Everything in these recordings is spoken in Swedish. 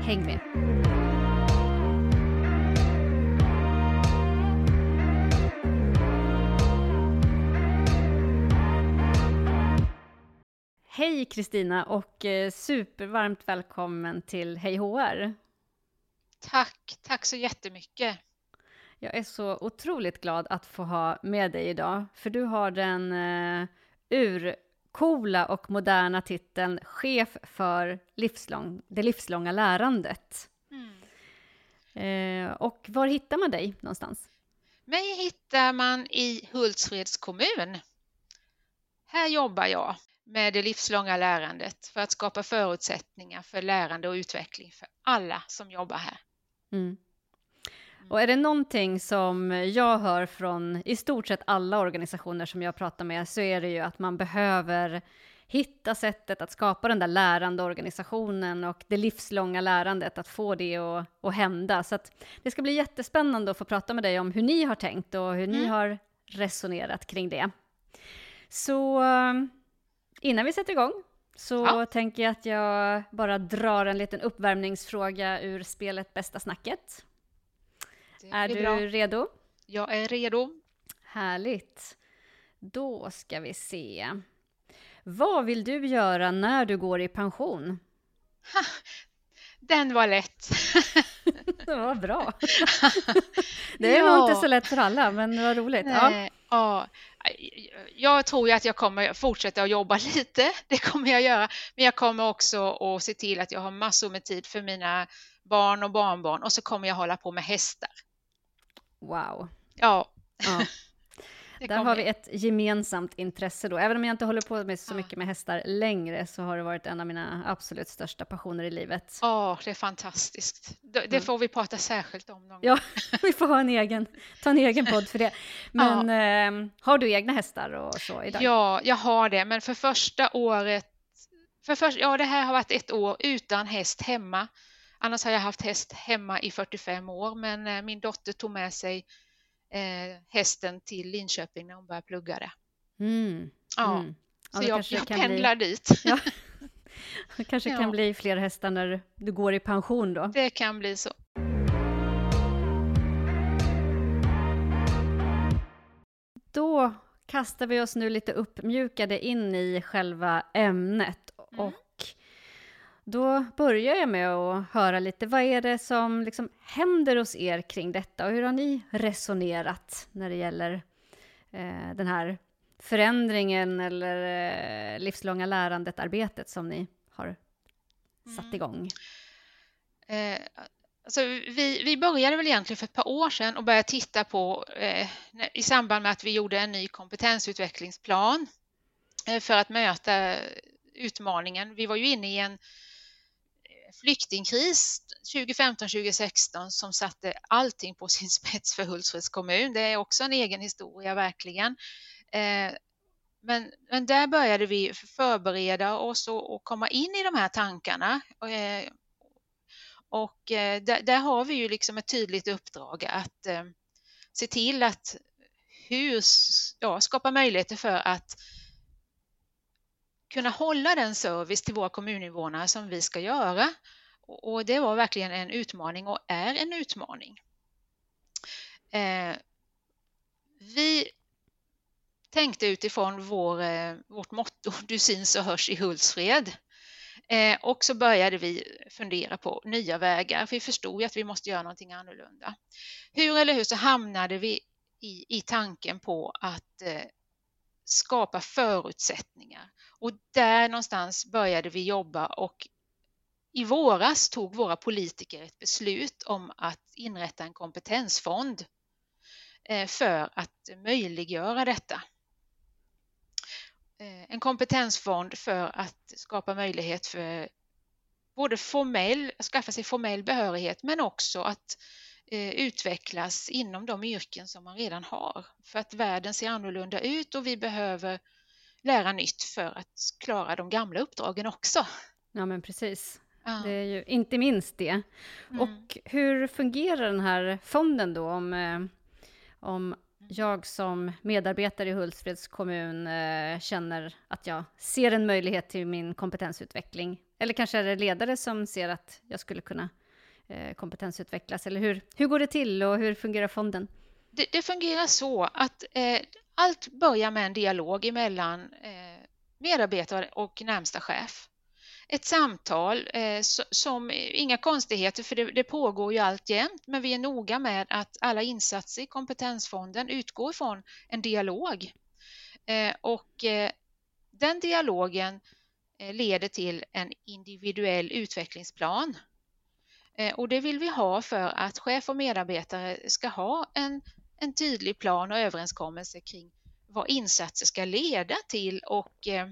Häng med! Hej Kristina och eh, supervarmt välkommen till Hej HR! Tack, tack så jättemycket! Jag är så otroligt glad att få ha med dig idag, för du har den uh, urcoola och moderna titeln Chef för livslång, det livslånga lärandet. Mm. Uh, och var hittar man dig någonstans? Mig hittar man i Hultsfreds kommun. Här jobbar jag med det livslånga lärandet för att skapa förutsättningar för lärande och utveckling för alla som jobbar här. Mm. Och är det någonting som jag hör från i stort sett alla organisationer som jag pratar med så är det ju att man behöver hitta sättet att skapa den där lärande organisationen och det livslånga lärandet, att få det att, att hända. Så att det ska bli jättespännande att få prata med dig om hur ni har tänkt och hur mm. ni har resonerat kring det. Så innan vi sätter igång så ja. tänker jag att jag bara drar en liten uppvärmningsfråga ur spelet Bästa snacket. Är du bra. redo? Jag är redo. Härligt. Då ska vi se. Vad vill du göra när du går i pension? Ha, den var lätt. det var bra. det är ja. nog inte så lätt för alla, men det var roligt. Nej, ja. ja. Jag tror ju att jag kommer fortsätta att jobba lite, det kommer jag göra. Men jag kommer också att se till att jag har massor med tid för mina barn och barnbarn och så kommer jag hålla på med hästar. Wow. Ja. ja. Där har vi ett gemensamt intresse då. Även om jag inte håller på med så mycket med hästar längre så har det varit en av mina absolut största passioner i livet. Ja, oh, det är fantastiskt. Det, det får vi prata särskilt om någon Ja, vi får ha en egen, ta en egen podd för det. Men ja. eh, har du egna hästar och så idag? Ja, jag har det, men för första året för först, ja, det här har varit ett år utan häst hemma. Annars har jag haft häst hemma i 45 år, men eh, min dotter tog med sig eh, hästen till Linköping när hon började plugga det. Mm. Ja. Mm. så jag, jag pendlar bli... dit. Ja. Det kanske ja. kan bli fler hästar när du går i pension då? Det kan bli så. Då kastar vi oss nu lite uppmjukade in i själva ämnet. Mm. Och då börjar jag med att höra lite, vad är det som liksom händer hos er kring detta och hur har ni resonerat när det gäller eh, den här förändringen eller eh, livslånga lärandet-arbetet som ni har satt mm. igång? Eh, alltså vi, vi började väl egentligen för ett par år sedan och började titta på eh, i samband med att vi gjorde en ny kompetensutvecklingsplan eh, för att möta utmaningen. Vi var ju inne i en flyktingkris 2015-2016 som satte allting på sin spets för Hultsfreds kommun. Det är också en egen historia verkligen. Eh, men, men där började vi förbereda oss och, och komma in i de här tankarna. Eh, och eh, där, där, har vi ju liksom ett tydligt uppdrag att se till att hur, ja, skapa möjligheter för att kunna hålla den service till våra kommuninvånare som vi ska göra. Och det var verkligen en utmaning och är en utmaning. Eh, vi tänkte utifrån vår, eh, vårt motto Du syns och hörs i Hultsfred. Eh, och så började vi fundera på nya vägar, för vi förstod att vi måste göra någonting annorlunda. Hur eller hur så hamnade vi i, i tanken på att eh, skapa förutsättningar. Och där någonstans började vi jobba och i våras tog våra politiker ett beslut om att inrätta en kompetensfond eh, för att möjliggöra detta. Eh, en kompetensfond för att skapa möjlighet för både formell, skaffa sig formell behörighet men också att eh, utvecklas inom de yrken som man redan har. För att världen ser annorlunda ut och vi behöver lära nytt för att klara de gamla uppdragen också. Ja men precis. Ja. Det är ju inte minst det. Mm. Och hur fungerar den här fonden då om, eh, om jag som medarbetare i Hultsfreds kommun eh, känner att jag ser en möjlighet till min kompetensutveckling? Eller kanske är det ledare som ser att jag skulle kunna eh, Eh, kompetensutvecklas? Eller hur, hur går det till och hur fungerar fonden? Det, det fungerar så att eh, allt börjar med en dialog emellan eh, medarbetare och närmsta chef ett samtal eh, som eh, inga konstigheter för det, det pågår ju alltjämt men vi är noga med att alla insatser i kompetensfonden utgår från en dialog. Eh, och eh, den dialogen eh, leder till en individuell utvecklingsplan. Eh, och det vill vi ha för att chef och medarbetare ska ha en, en tydlig plan och överenskommelse kring vad insatser ska leda till och eh,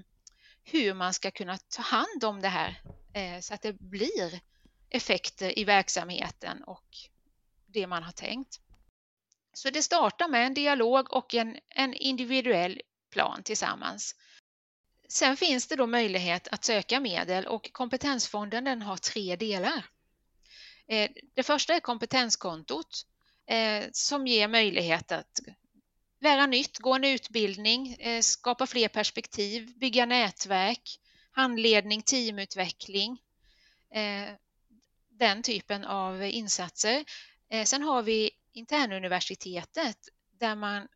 hur man ska kunna ta hand om det här eh, så att det blir effekter i verksamheten och det man har tänkt. Så det startar med en dialog och en, en individuell plan tillsammans. Sen finns det då möjlighet att söka medel och kompetensfonden den har tre delar. Eh, det första är kompetenskontot eh, som ger möjlighet att lära nytt, gå en utbildning, eh, skapa fler perspektiv, bygga nätverk, handledning, teamutveckling. Den typen av insatser. Sen har vi internuniversitetet där man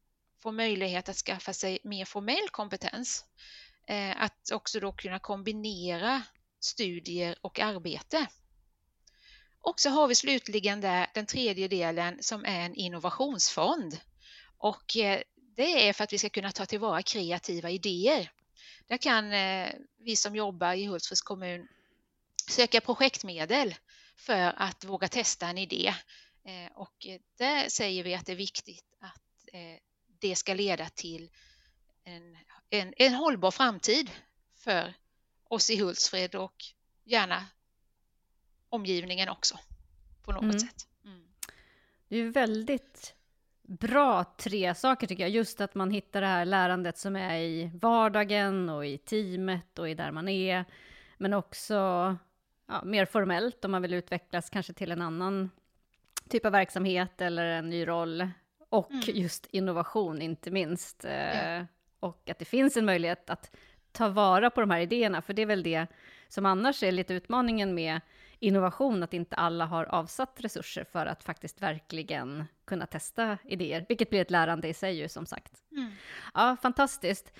får möjlighet att skaffa sig mer formell kompetens. Att också då kunna kombinera studier och arbete. Och så har vi slutligen där den tredje delen som är en innovationsfond och eh, det är för att vi ska kunna ta tillvara kreativa idéer. Där kan eh, vi som jobbar i Hultsfreds kommun söka projektmedel för att våga testa en idé. Eh, och där säger vi att det är viktigt att det ska leda till en, en, en hållbar framtid för oss i Hultsfred och gärna omgivningen också på något mm. sätt. Mm. Det är väldigt bra tre saker tycker jag. Just att man hittar det här lärandet som är i vardagen och i teamet och i där man är. Men också ja, mer formellt om man vill utvecklas kanske till en annan typ av verksamhet eller en ny roll. Och mm. just innovation inte minst. Ja. Eh, och att det finns en möjlighet att ta vara på de här idéerna, för det är väl det som annars är lite utmaningen med innovation, att inte alla har avsatt resurser för att faktiskt verkligen kunna testa idéer, vilket blir ett lärande i sig ju som sagt. Mm. Ja, fantastiskt.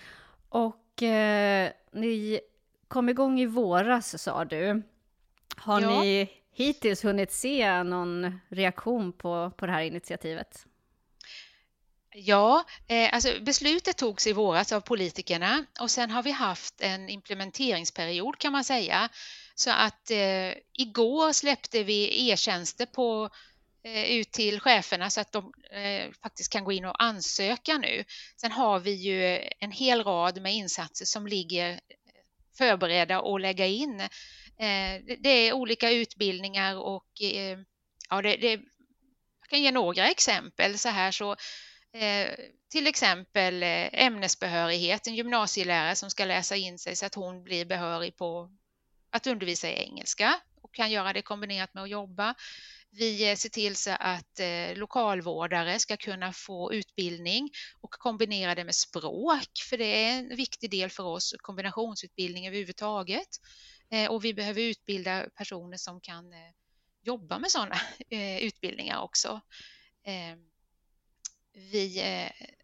Och eh, ni kom igång i våras sa du. Har ja. ni hittills hunnit se någon reaktion på, på det här initiativet? Ja, eh, alltså beslutet togs i våras av politikerna och sen har vi haft en implementeringsperiod kan man säga så att eh, igår släppte vi e-tjänster på eh, ut till cheferna så att de eh, faktiskt kan gå in och ansöka nu. Sen har vi ju en hel rad med insatser som ligger förberedda att lägga in. Eh, det är olika utbildningar och eh, ja, det, det, jag kan ge några exempel så här så eh, till exempel ämnesbehörighet, en gymnasielärare som ska läsa in sig så att hon blir behörig på att undervisa i engelska och kan göra det kombinerat med att jobba. Vi eh, ser till så att eh, lokalvårdare ska kunna få utbildning och kombinera det med språk, för det är en viktig del för oss, kombinationsutbildning överhuvudtaget. Eh, och vi behöver utbilda personer som kan jobba med sådana utbildningar också. Vi,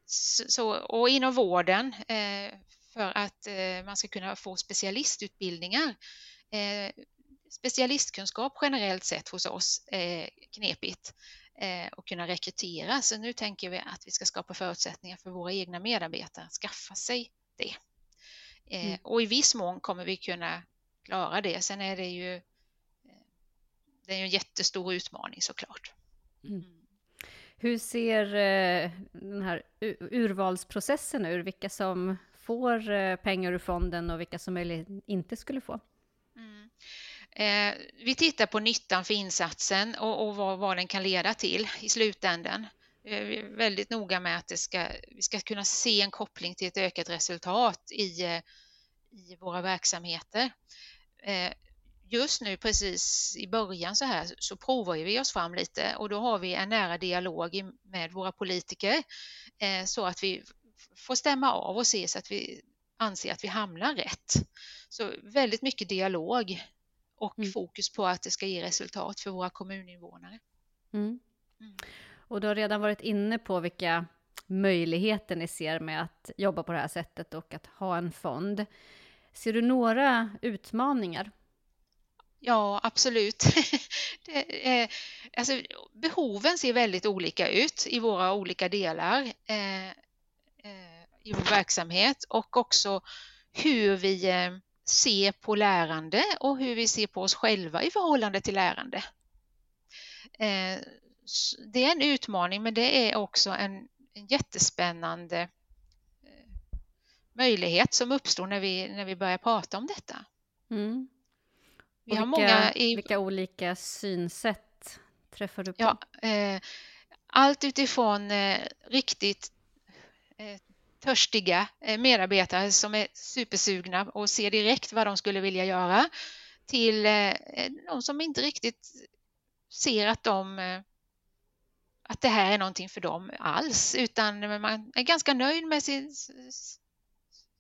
så, och inom vården för att man ska kunna få specialistutbildningar specialistkunskap generellt sett hos oss är knepigt eh, att kunna rekrytera. Så nu tänker vi att vi ska skapa förutsättningar för våra egna medarbetare att skaffa sig det. Eh, mm. Och i viss mån kommer vi kunna klara det. Sen är det ju det är en jättestor utmaning såklart. Mm. Hur ser den här urvalsprocessen ur? Vilka som får pengar ur fonden och vilka som möjligen inte skulle få? Eh, vi tittar på nyttan för insatsen och, och vad, vad, den kan leda till i slutändan. Eh, vi är väldigt noga med att det ska, vi ska kunna se en koppling till ett ökat resultat i, eh, i våra verksamheter. Eh, just nu precis i början så här så provar vi oss fram lite och då har vi en nära dialog med våra politiker eh, så att vi får stämma av och se så att vi anser att vi hamnar rätt. Så väldigt mycket dialog och mm. fokus på att det ska ge resultat för våra kommuninvånare. Mm. Mm. Och du har redan varit inne på vilka möjligheter ni ser med att jobba på det här sättet och att ha en fond. Ser du några utmaningar? Ja, absolut. är, alltså, behoven ser väldigt olika ut i våra olika delar eh, eh, i vår verksamhet och också hur vi eh, ser på lärande och hur vi ser på oss själva i förhållande till lärande. Eh, det är en utmaning men det är också en, jättespännande eh, möjlighet som uppstår när vi, när vi börjar prata om detta. Mm. Vi har vilka, många i, vilka olika synsätt träffar du på? Ja, eh, allt utifrån riktigt törstiga eh, medarbetare som är supersugna och ser direkt vad de skulle vilja göra till eh, de som inte riktigt ser att de eh, att det här är någonting för dem alls utan man är ganska nöjd med sin,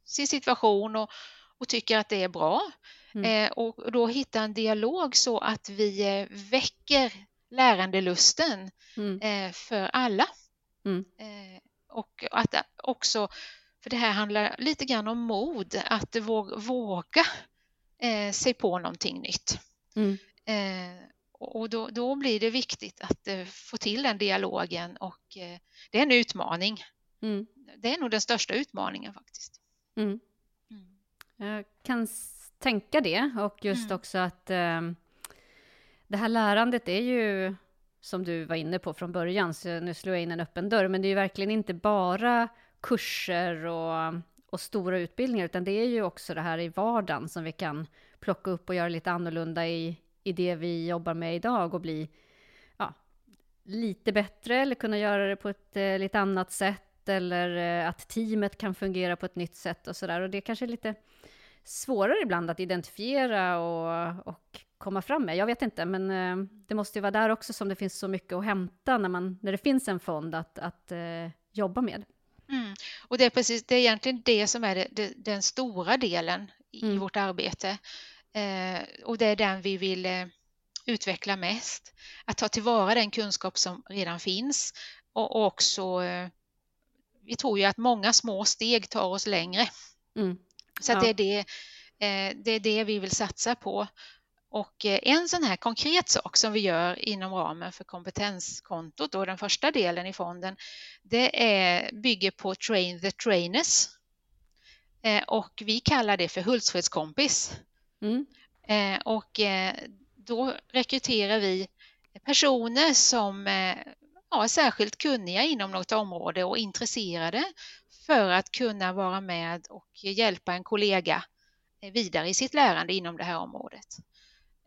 sin situation och, och tycker att det är bra. Mm. Eh, och då hitta en dialog så att vi väcker lärandelusten mm. eh, för alla. Mm. Eh, och att också, för det här handlar lite grann om mod, att våga eh, sig på någonting nytt. Mm. Eh, och då, då, blir det viktigt att eh, få till den dialogen och eh, det är en utmaning. Mm. Det är nog den största utmaningen faktiskt. Mm. mm. Jag kan tänka det och just mm. också att eh, det här lärandet är ju som du var inne på från början, så nu slår jag in en öppen dörr, men det är ju verkligen inte bara kurser och, och stora utbildningar, utan det är ju också det här i vardagen som vi kan plocka upp och göra lite annorlunda i, i det vi jobbar med idag och bli ja, lite bättre eller kunna göra det på ett eh, lite annat sätt eller eh, att teamet kan fungera på ett nytt sätt och sådär. Och det kanske är lite svårare ibland att identifiera och, och komma fram med. Jag vet inte, men eh, det måste ju vara där också som det finns så mycket att hämta när, man, när det finns en fond att, att eh, jobba med. Mm. Och det är precis, det är egentligen det som är det, det, den stora delen i mm. vårt arbete. Eh, och det är den vi vill eh, utveckla mest. Att ta tillvara den kunskap som redan finns och, och också eh, vi tror ju att många små steg tar oss längre. Mm. Så ja. det, är det, eh, det är det vi vill satsa på. Och eh, en sån här konkret sak som vi gör inom ramen för kompetenskontot och den första delen i fonden, det är, bygger på Train the Trainers. Eh, och vi kallar det för Hultsfredskompis. Mm. Eh, och då rekryterar vi personer som ja, är särskilt kunniga inom något område och intresserade för att kunna vara med och hjälpa en kollega vidare i sitt lärande inom det här området.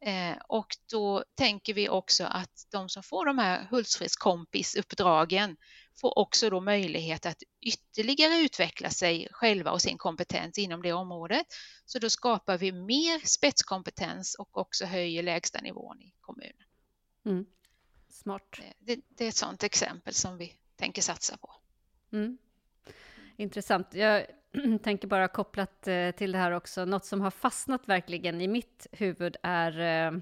Eh, och då tänker vi också att de som får de här Hultsfreds kompisuppdragen får också då möjlighet att ytterligare utveckla sig själva och sin kompetens inom det området. Så då skapar vi mer spetskompetens och också höjer lägsta nivån i kommunen. Mm. Smart. Det, det, är ett sådant exempel som vi tänker satsa på. Mm. Intressant. Jag tänker bara kopplat eh, till det här också, något som har fastnat verkligen i mitt huvud är eh,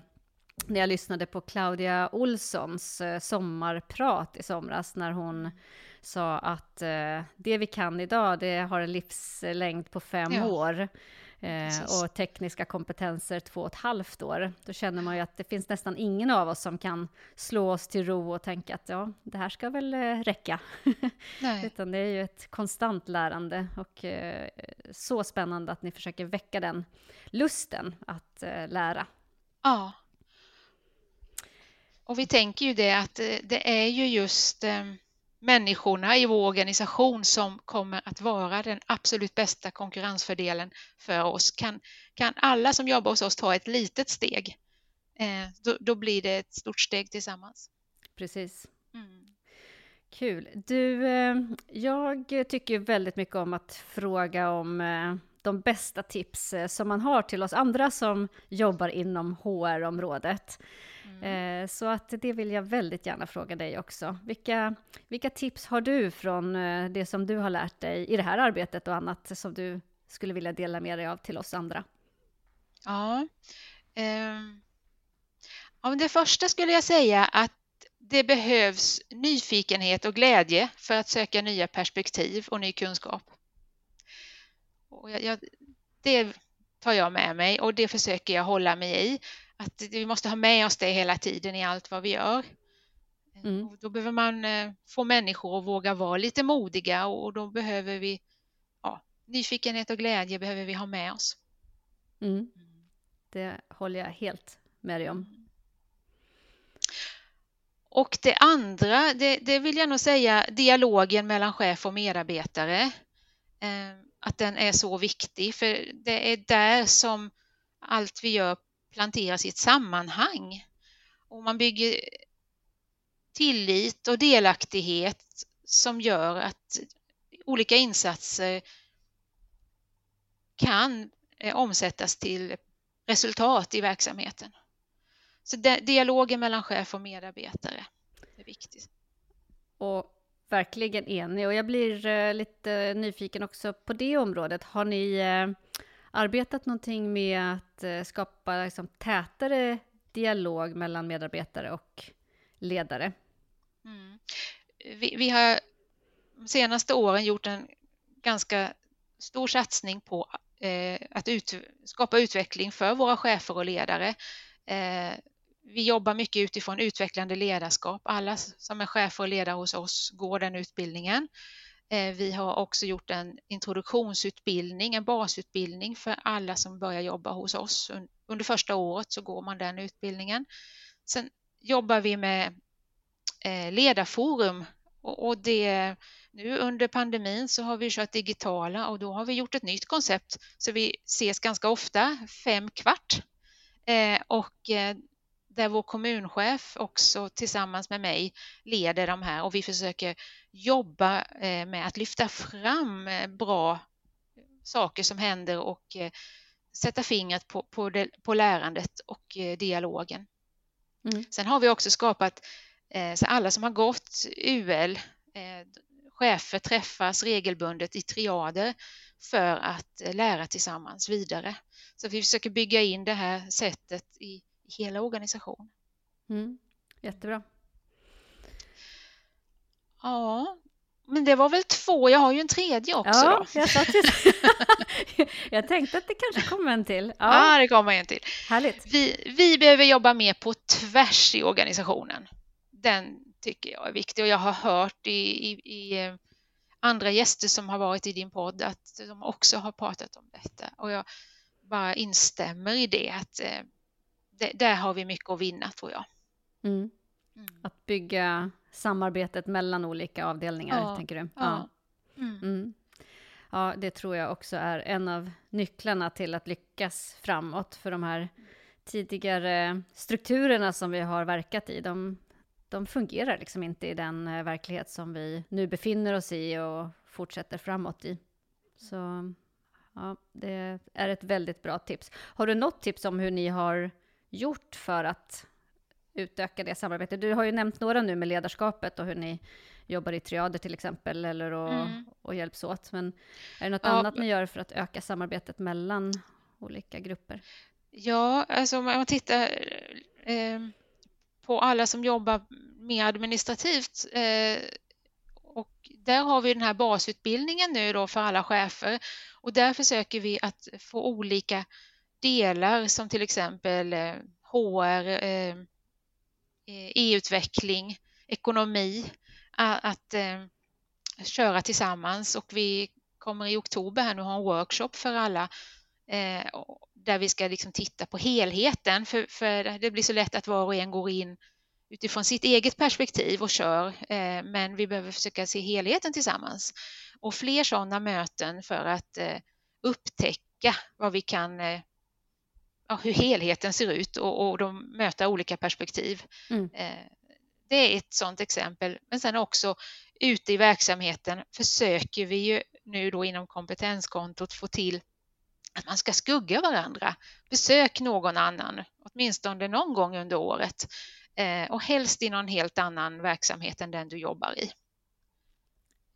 när jag lyssnade på Claudia Olssons eh, sommarprat i somras när hon sa att det vi kan idag, det har en livslängd på fem ja. år. Eh, och tekniska kompetenser två och ett halvt år. Då känner man ju att det finns nästan ingen av oss som kan slå oss till ro och tänka att ja, det här ska väl eh, räcka. Utan det är ju ett konstant lärande och eh, så spännande att ni försöker väcka den lusten att eh, lära. Ja. Och vi tänker ju det att eh, det är ju just eh, människorna i vår organisation som kommer att vara den absolut bästa konkurrensfördelen för oss. Kan, kan alla som jobbar hos oss ta ett litet steg då, då, blir det ett stort steg tillsammans. Precis. Mm. Kul. Du, eh, jag tycker väldigt mycket om att fråga om eh, de bästa tips eh, som man har till oss andra som jobbar inom HR-området. Mm. Så att det vill jag väldigt gärna fråga dig också. Vilka, vilka tips har du från det som du har lärt dig i det här arbetet och annat som du skulle vilja dela med dig av till oss andra? Ja, eh, ja det första skulle jag säga att det behövs nyfikenhet och glädje för att söka nya perspektiv och ny kunskap. Och jag, jag, det tar jag med mig och det försöker jag hålla mig i. Att vi måste ha med oss det hela tiden i allt vad vi gör. Mm. då behöver man eh, få människor att våga vara lite modiga och då behöver vi ja, nyfikenhet och glädje behöver vi ha med oss. Mm. Det håller jag helt med dig om. Och det andra, det, det, vill jag nog säga, dialogen mellan chef och medarbetare. Eh, att den är så viktig, för det är där som allt vi gör planteras i ett sammanhang. Och man bygger tillit och delaktighet som gör att olika insatser kan eh, omsättas till resultat i verksamheten. Så dialogen mellan chef och medarbetare är viktig. Och verkligen enig. Och jag blir eh, lite nyfiken också på det området. Har ni eh, arbetat någonting med att eh, skapa liksom, tätare dialog mellan medarbetare och ledare? Mm. Vi, vi, har de senaste åren gjort en ganska stor satsning på eh, att ut, skapa utveckling för våra chefer och ledare. Eh, vi jobbar mycket utifrån utvecklande ledarskap. Alla som är chefer och ledare hos oss går den utbildningen. Eh, vi har också gjort en introduktionsutbildning, en basutbildning för alla som börjar jobba hos oss. Under första året så går man den utbildningen. Sen jobbar vi med eh, ledarforum och det, nu under pandemin så har vi kört digitala och då har vi gjort ett nytt koncept så vi ses ganska ofta, fem kvart. Eh, och där vår kommunchef också tillsammans med mig leder de här och vi försöker jobba eh, med att lyfta fram eh, bra saker som händer och eh, sätta fingret på, på, det, på lärandet och dialogen. Mm. Sen har vi också skapat, så alla som har gått UL, chefer träffas regelbundet i triader för att lära tillsammans vidare. Så vi försöker bygga in det här sättet i hela organisationen. Mm. Jättebra. Ja, men det var väl två. Jag har ju en tredje också. Ja, då. Jag, jag tänkte att det kanske kommer en till. Ja, ja det kommer en till. Härligt. Vi, vi behöver jobba mer på tvärs i organisationen. Den tycker jag är viktig och jag har hört i, i, i eh, andra gäster som har varit i din podd att de också har pratat om detta och jag bara instämmer i det att eh, det, där har vi mycket att vinna tror jag. Mm. Mm. Att bygga samarbetet mellan olika avdelningar, ja. tänker du? Ja. Mm. mm. ja, det tror jag också är en av nycklarna till att lyckas framåt, för de här tidigare strukturerna som vi har verkat i, de, de fungerar liksom inte i den eh, verklighet som vi nu befinner oss i och fortsätter framåt i. Så ja, det är ett väldigt bra tips. Har du något tips om hur ni har gjort för att utöka det samarbetet? Du har ju nämnt några nu med ledarskapet och hur ni jobbar i triader till exempel, eller och, mm. och hjälps åt. Men är det något ja, annat ni gör för att öka samarbetet mellan olika grupper? Ja, alltså om man tittar eh, på alla som jobbar mer administrativt eh, och där har vi den här basutbildningen nu då för alla chefer och där försöker vi att få olika delar som till exempel eh, HR, eh, eh, e-utveckling, ekonomi att köra tillsammans. Och vi kommer i oktober här nu ha en workshop för alla där vi ska liksom titta på helheten. För, för det blir så lätt att var och en går in utifrån sitt eget perspektiv och kör men vi behöver försöka se helheten tillsammans. Och fler sådana möten för att upptäcka vad vi kan ja, hur helheten ser ut och, och de möter olika perspektiv. Mm. Eh, det är ett sådant exempel. Men sen också ute i verksamheten försöker vi ju nu då inom kompetenskontot få till att man ska skugga varandra. Besök någon annan, åtminstone någon gång under året eh, och helst i någon helt annan verksamhet än den du jobbar i.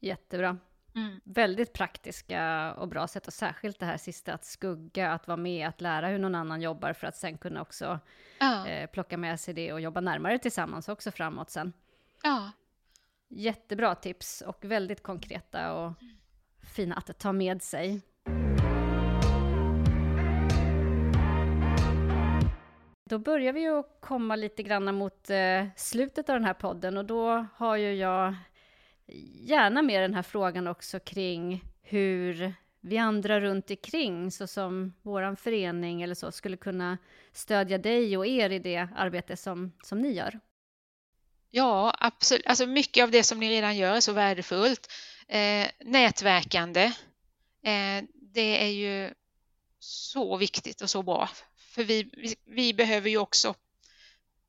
Jättebra. Mm. Väldigt praktiska och bra sätt och särskilt det här sista att skugga, att vara med, att lära hur någon annan jobbar för att sen kunna också ja. eh, plocka med sig det och jobba närmare tillsammans också framåt sen. Ja. Jättebra tips och väldigt konkreta och fina att ta med sig. Då börjar vi ju komma lite grann mot eh, slutet av den här podden och då har ju jag gärna med den här frågan också kring hur vi andra runt omkring, såsom vår förening eller så, skulle kunna stödja dig och er i det arbete som, som ni gör. Ja, absolut. Alltså mycket av det som ni redan gör är så värdefullt. Eh, nätverkande, eh, det är ju så viktigt och så bra. För vi, vi, vi behöver ju också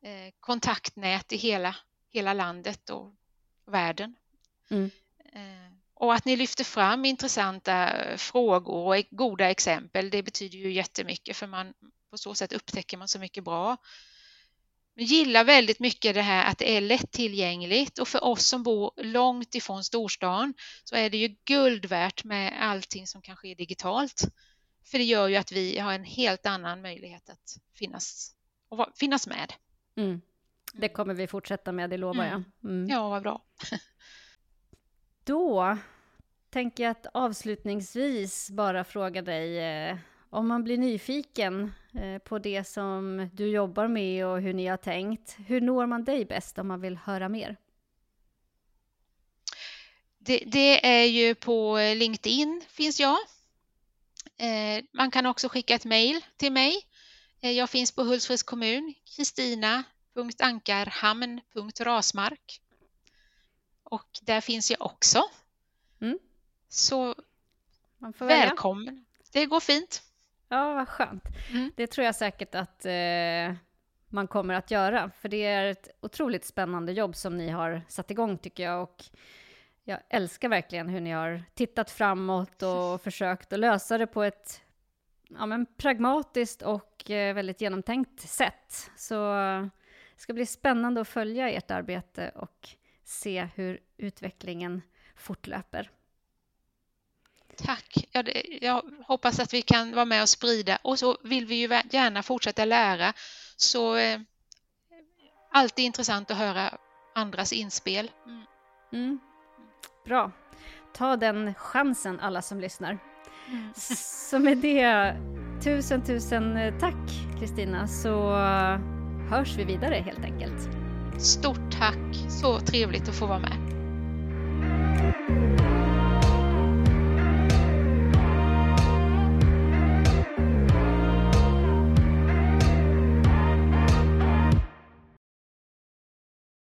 eh, kontaktnät i hela, hela landet och världen. Mm. Eh, och att ni lyfter fram intressanta frågor och goda exempel, det betyder ju jättemycket för man på så sätt upptäcker man så mycket bra. Jag gillar väldigt mycket det här att det är lättillgängligt och för oss som bor långt ifrån storstan så är det ju guld värt med allting som kan ske digitalt. För det gör ju att vi har en helt annan möjlighet att finnas, och finnas med. Mm. Det kommer vi fortsätta med, det lovar jag. Mm. mm. Ja, vad bra. Då tänker jag att avslutningsvis bara fråga dig eh, om man blir nyfiken eh, på det som du jobbar med och hur ni har tänkt. Hur når man dig bäst om man vill höra mer? Det, det är ju på eh, LinkedIn finns jag. Eh, man kan också skicka ett mejl till mig. Eh, jag finns på Hultsfreds kommun, kristina.ankarhamn.rasmark. Och där finns jag också. Mm. Så välkommen. Det går fint. Ja, vad skönt. Mm. Det tror jag säkert att eh, man kommer att göra, för det är ett otroligt spännande jobb som ni har satt igång tycker jag. Och jag älskar verkligen hur ni har tittat framåt och försökt att lösa det på ett ja, men pragmatiskt och eh, väldigt genomtänkt sätt. Så det ska bli spännande att följa ert arbete och se hur utvecklingen fortlöper. Tack. Ja, det, jag hoppas att vi kan vara med och sprida och så vill vi ju gärna fortsätta lära. Så eh, alltid intressant att höra andras inspel. Mm. Mm. Bra. Ta den chansen alla som lyssnar. Mm. Så med det, tusen tusen tack Kristina, så hörs vi vidare helt enkelt. Stort tack! Så trevligt att få vara med.